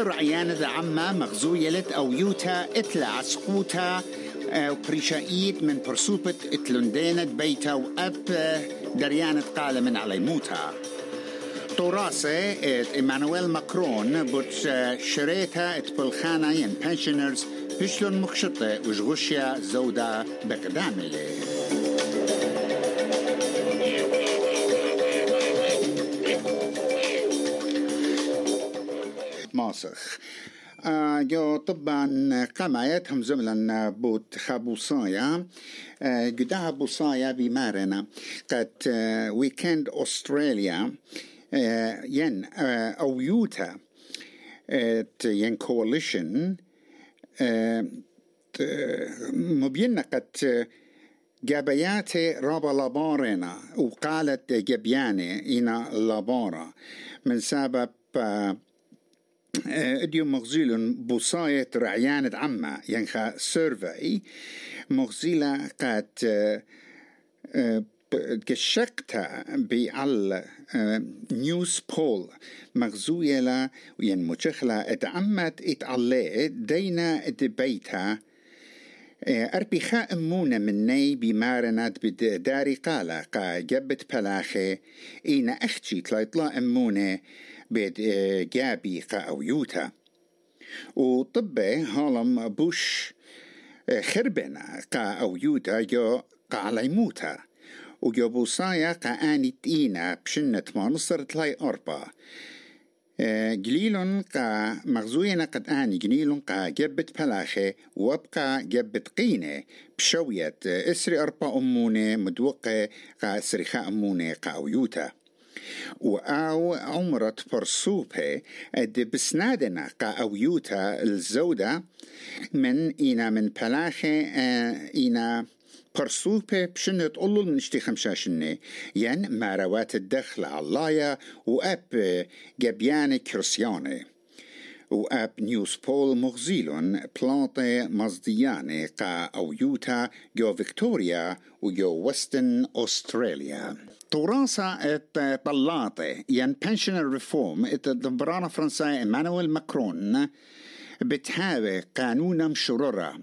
غير عيانة عما مغزويلت أو يوتا إتلا عسقوتا بريشايت من برسوبة إتلندينة بيتا وأب دريانة قال من علي موتا طوراسة إيمانويل ماكرون بوت شريتا ات بلخانا ين بنشنرز بشلون مخشطة وشغشيا زودا بقداملي ماسخ. آه، جو طبعا قمايتهم زملا بوت خابوصايا آه، قدها بوصايا بمارنا قد ويكند أستراليا ين أو يوتا ين كواليشن مبينة قد جابياتي رابا لابارنا. وقالت جبياني إنا لابارا. من سبب اديو مغزيل بوصاية رعيانة عما ينخا سيرفي مغزيلة قد كشقتا بعل نيوز بول مغزويلة ين مجخلة اتعمت اتعلي دينا دبيتها أربيخا أمونة مني بمارنات بداري قالة قا جبت بلاخي إينا أختي تلايطلا أمونة بيد جابي قا أو يوتا وطبي هالم بوش خربنا قا أو يوتا جو قا علي موتا وجو بوصايا قا آني تينا بشنة ما نصر تلاي أربا. جليلون قا مغزوينا قد آني جنيلون قا جبت بلاخي وابقى جبت قينة بشوية إسري أربا أمونة مدوقة قا إسري خا أمونة قا أويوتا وأو عمرة برسوبة اد بسنادنا قا أويوتا الزودة من إنا من بلاخي إنا برسوبة بشنة تقولوا من اشتي خمشاشنة. ين ماروات الدخل علايا وأب جبيانة كرسيانة وأب نيوز بول مغزيلون بلانطة مصديانة قا أو يوتا جو فيكتوريا وجو وستن أستراليا ات بلاطة ين بنشنر ريفورم الدبرانة فرنساية إيمانويل ماكرون بتهاوي قانونا مشررة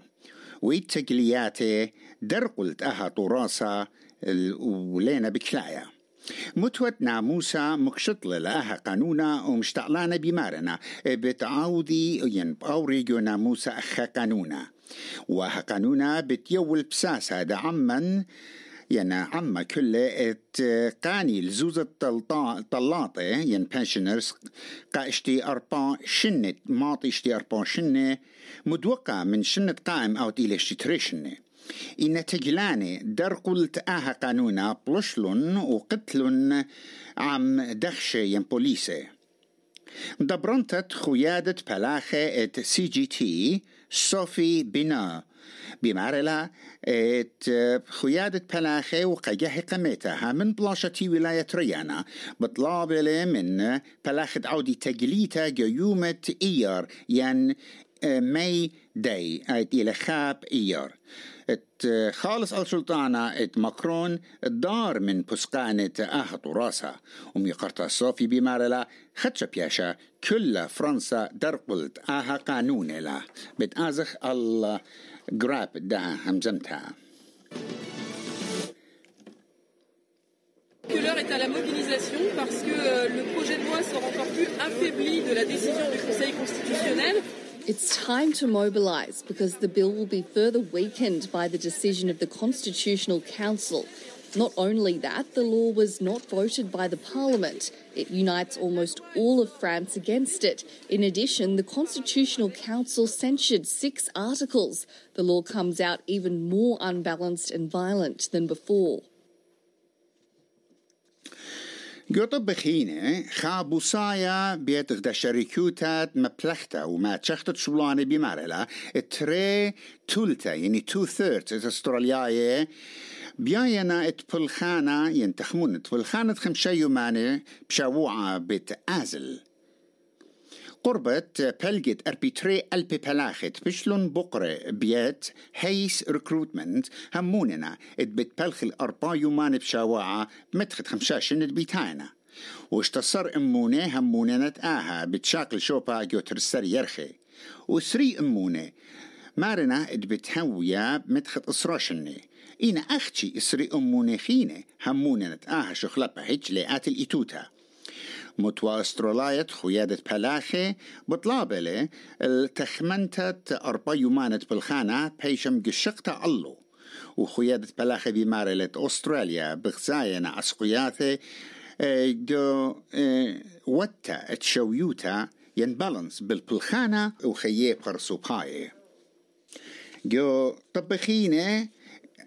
ويتجلياتي درقلت أها طراسة ولينا بكلايا متوت ناموسا مكشطل لها قانونا ومشتعلانا بمارنا. بتعاودي ين باوريجو ناموسا أخا قانونا. وها قانونا بتيول بساسا دا ينا عما كل ات قاني لزوزة طلاطة. ين بانشنرز قا اشتي أربا شنة ماطي اشتي أربا شنة مدوقع من شنة قائم أو إلى اشتي تريشنة إن تجلاني در قلت آها قانونا بلشلن وقتلن عم دخشة ين بوليسي دبرنتت خيادة بلاخة ات سي جي تي صوفي بنا بمارلا ات خيادة بلاخة وقجه قميتها من بلاشتي ولاية ريانا. بطلابلة من بلاخة عودي تجليتا جيومة إيار. ين ماي داي. ات إلى خاب إيار. ات خالص السلطانة إت ماكرون دار من بسقانة آهت راسها ومي قرطة صوفي بمارلا خدشة بياشا كل فرنسا درقلت آها قانون لا بتآزخ الله. Grab l'heure est à la mobilisation parce que euh, le projet de loi sort encore plus affaibli de la décision du Conseil constitutionnel. It's time to mobilise because the bill will be further weakened by the decision of the Constitutional Council. Not only that, the law was not voted by the Parliament. It unites almost all of France against it. In addition, the Constitutional Council censured six articles. The law comes out even more unbalanced and violent than before. جوطب بخينة خابوصايا بيت غدا شركوتات مبلختا وما تشختت شبلانة بمارلا تري تولتا يعني تو ثيرت استرالياية بياينا ات بلخانة ينتخمون. ات بلخانة خمشة يومانة بشاوعة بيت آزل. قربت بلجت أربيتري ألبي بلاخت. بشلون بقرة بيت هيس ريكروتمنت. هموننا. ات بيت بلخ الأربا يومان بشاوعة. متخت خمشاشن بيتاينا. واشتصر امونه همونه نتآها بتشاكل شوبا جوترسر يرخي. وسري امونه مارنا ادبتهويا متخط اسراشني إنا أختي إسري أموني خينة همونة نتآها شخلبة هيج لآت الإتوتا. متوا استرولايت خيادة بلاخي بطلابلة التخمنتة أربع يومانة بالخانة بيشم قشقتا الله وخيادة بلاخي بمارلة أستراليا بغزاينا أسقياثي جو وتا تشويوتا ينبالنس بالبلخانة وخيه برسوباي جو طبخينه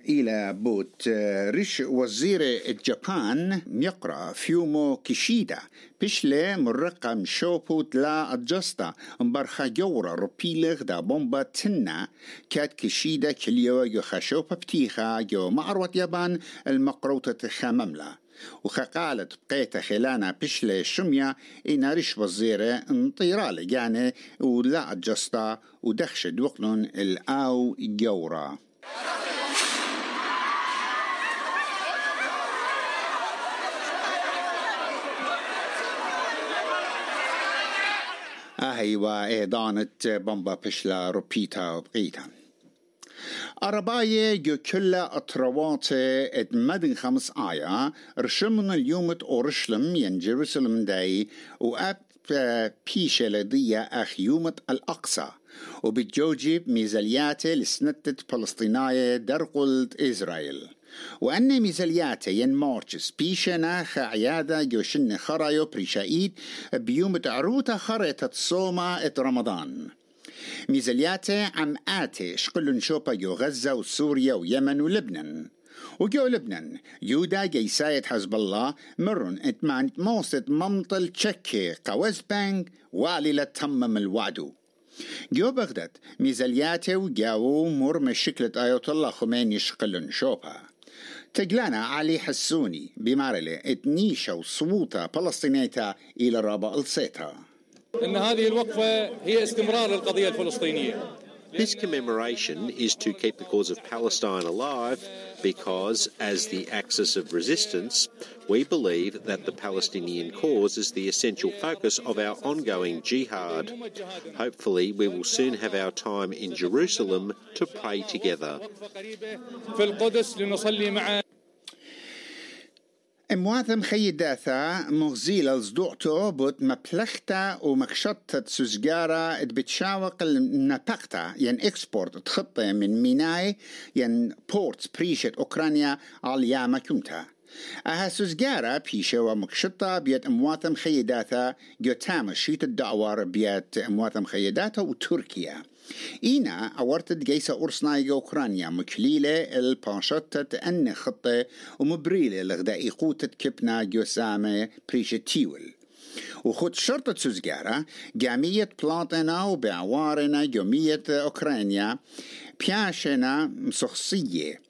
إلى بوت. ريش وزير الجابان يقرأ فيومو كيشيدا. بشلة مرقم شوبوت لا أجستا مبرخا جورا روبيلغ دا بومبا تنا كات كيشيدا كليو يو خشوبا بتيخا جو معروة يابان المقروطة خامملا وخقالت بقيت خلانا بشلة شمية إنا ريش وزيرة انطيرال. يعني ولا أجستا ودخشد وقلن الآو جورا أهي وإيضانت بمبا بشلا روبيتا وبقيتا. أرباية جو كلا أطروات ات مدن خمس آية رشمنا اليوم أورشلم ين جيروسلم داي وأب بيشة لدية أخ يومة الأقصى. وبتجوجب ميزالياته لسنتة فلسطينية درقلت إسرائيل وأن ميزالياته ين مارچس بيشنا عيادة جوشن خرايو بريشايد بيوم خريطة صوما إت رمضان. ميزالياته عم آتي شقلن شوبا جو غزة وسوريا ويمن ولبنان. وجو لبنان يودا جيساية حزب الله مرن إتمان موسط ممطل تشكي قوز بانك والي لتمم الوعدو. جو بغداد ميزالياته وجاو مر مشكلة آيات الله خميني شقلن شوبا. تجلانا علي حسوني بمارلة اتنيشا وصوتا فلسطينيتا إلى الرابع السيتا إن هذه الوقفة هي استمرار القضية الفلسطينية. This commemoration is to keep the cause of Palestine alive because, as the axis of resistance, we believe that the Palestinian cause is the essential focus of our ongoing jihad. Hopefully, we will soon have our time in Jerusalem to pray together. امواثم خيداثا مغزيل الزدوعتو بوت مبلختا ومكشطة سوزجارة بتشاوق النبقتا ين إكسبورت تخطى من ميناي ين بورت بريشة أوكرانيا على ياما كمتا. أها سوزجارة بيشة ومكشطة بيت امواثم خيداثا جوتاما شيت الدعوار بيت امواثم خيداثا وتركيا. إينا أورتت جيسا أورسنايجا أوكرانيا مكليلة الباشطة أن خطة ومبريلة لغدا إيقوتة كبنا جوسامة بريشة تيول وخد شرطة سوزجارة جامية بلاطنا وبعوارنا جمية أوكرانيا بياشنا مسخصية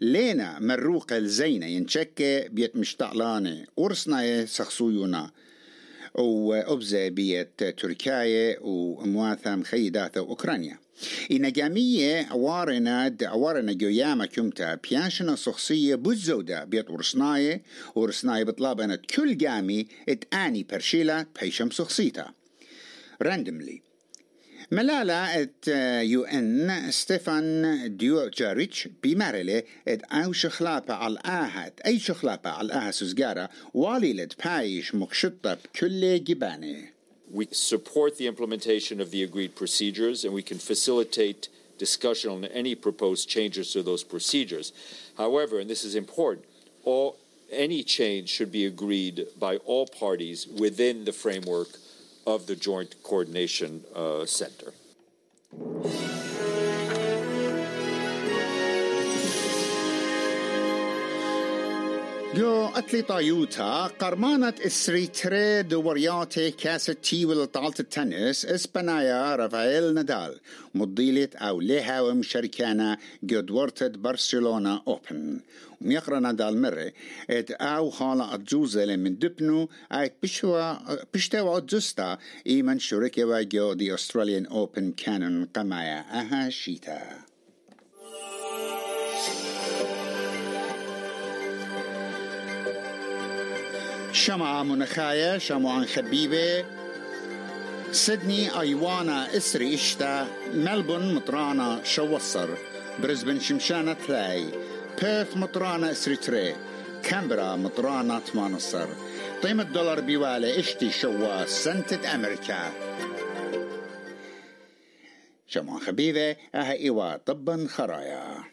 لينا مروقة الزينة ينشكة بيت مشتعلانة أورسنا سخصويونا. وأبزة بيت تركيا ومواثم خيدات أوكرانيا. إن جامية وارنا وارنا جوياما كمتا بياشنا شخصية بزودة بيت ورسناية ورسناية بطلابنا كل جامي اتاني برشيلة بيشم شخصيتا. Randomly. We support the implementation of the agreed procedures and we can facilitate discussion on any proposed changes to those procedures. However, and this is important, all, any change should be agreed by all parties within the framework of the Joint Coordination uh, Center. جو أتلي طايوتا قرمانة إسري تري دورياتي كاسة تيول طالة التنس إسبانيا رافائيل نادال مضيلة أو لها ومشاركانا جو دورتة برشلونة أوبن وميقرا نادال مرة ات أو خالة أجوزة من دبنو أي بشوا بشتوا جستا إيمن شركة جو دي أستراليان أوبن كانون قمايا أها شيتا شمعة منخاية شمعان خبيبة سيدني أيوانا إسري إشتا ملبون مطرانا شوصر برزبن شمشانة تلاي بيرث مطرانا إسري تري كامبرا مطرانا تمانصر قيمة دولار بيوالي اشتي شوا سنتة أمريكا شمعان خبيبة أها إيوا طبا خرايا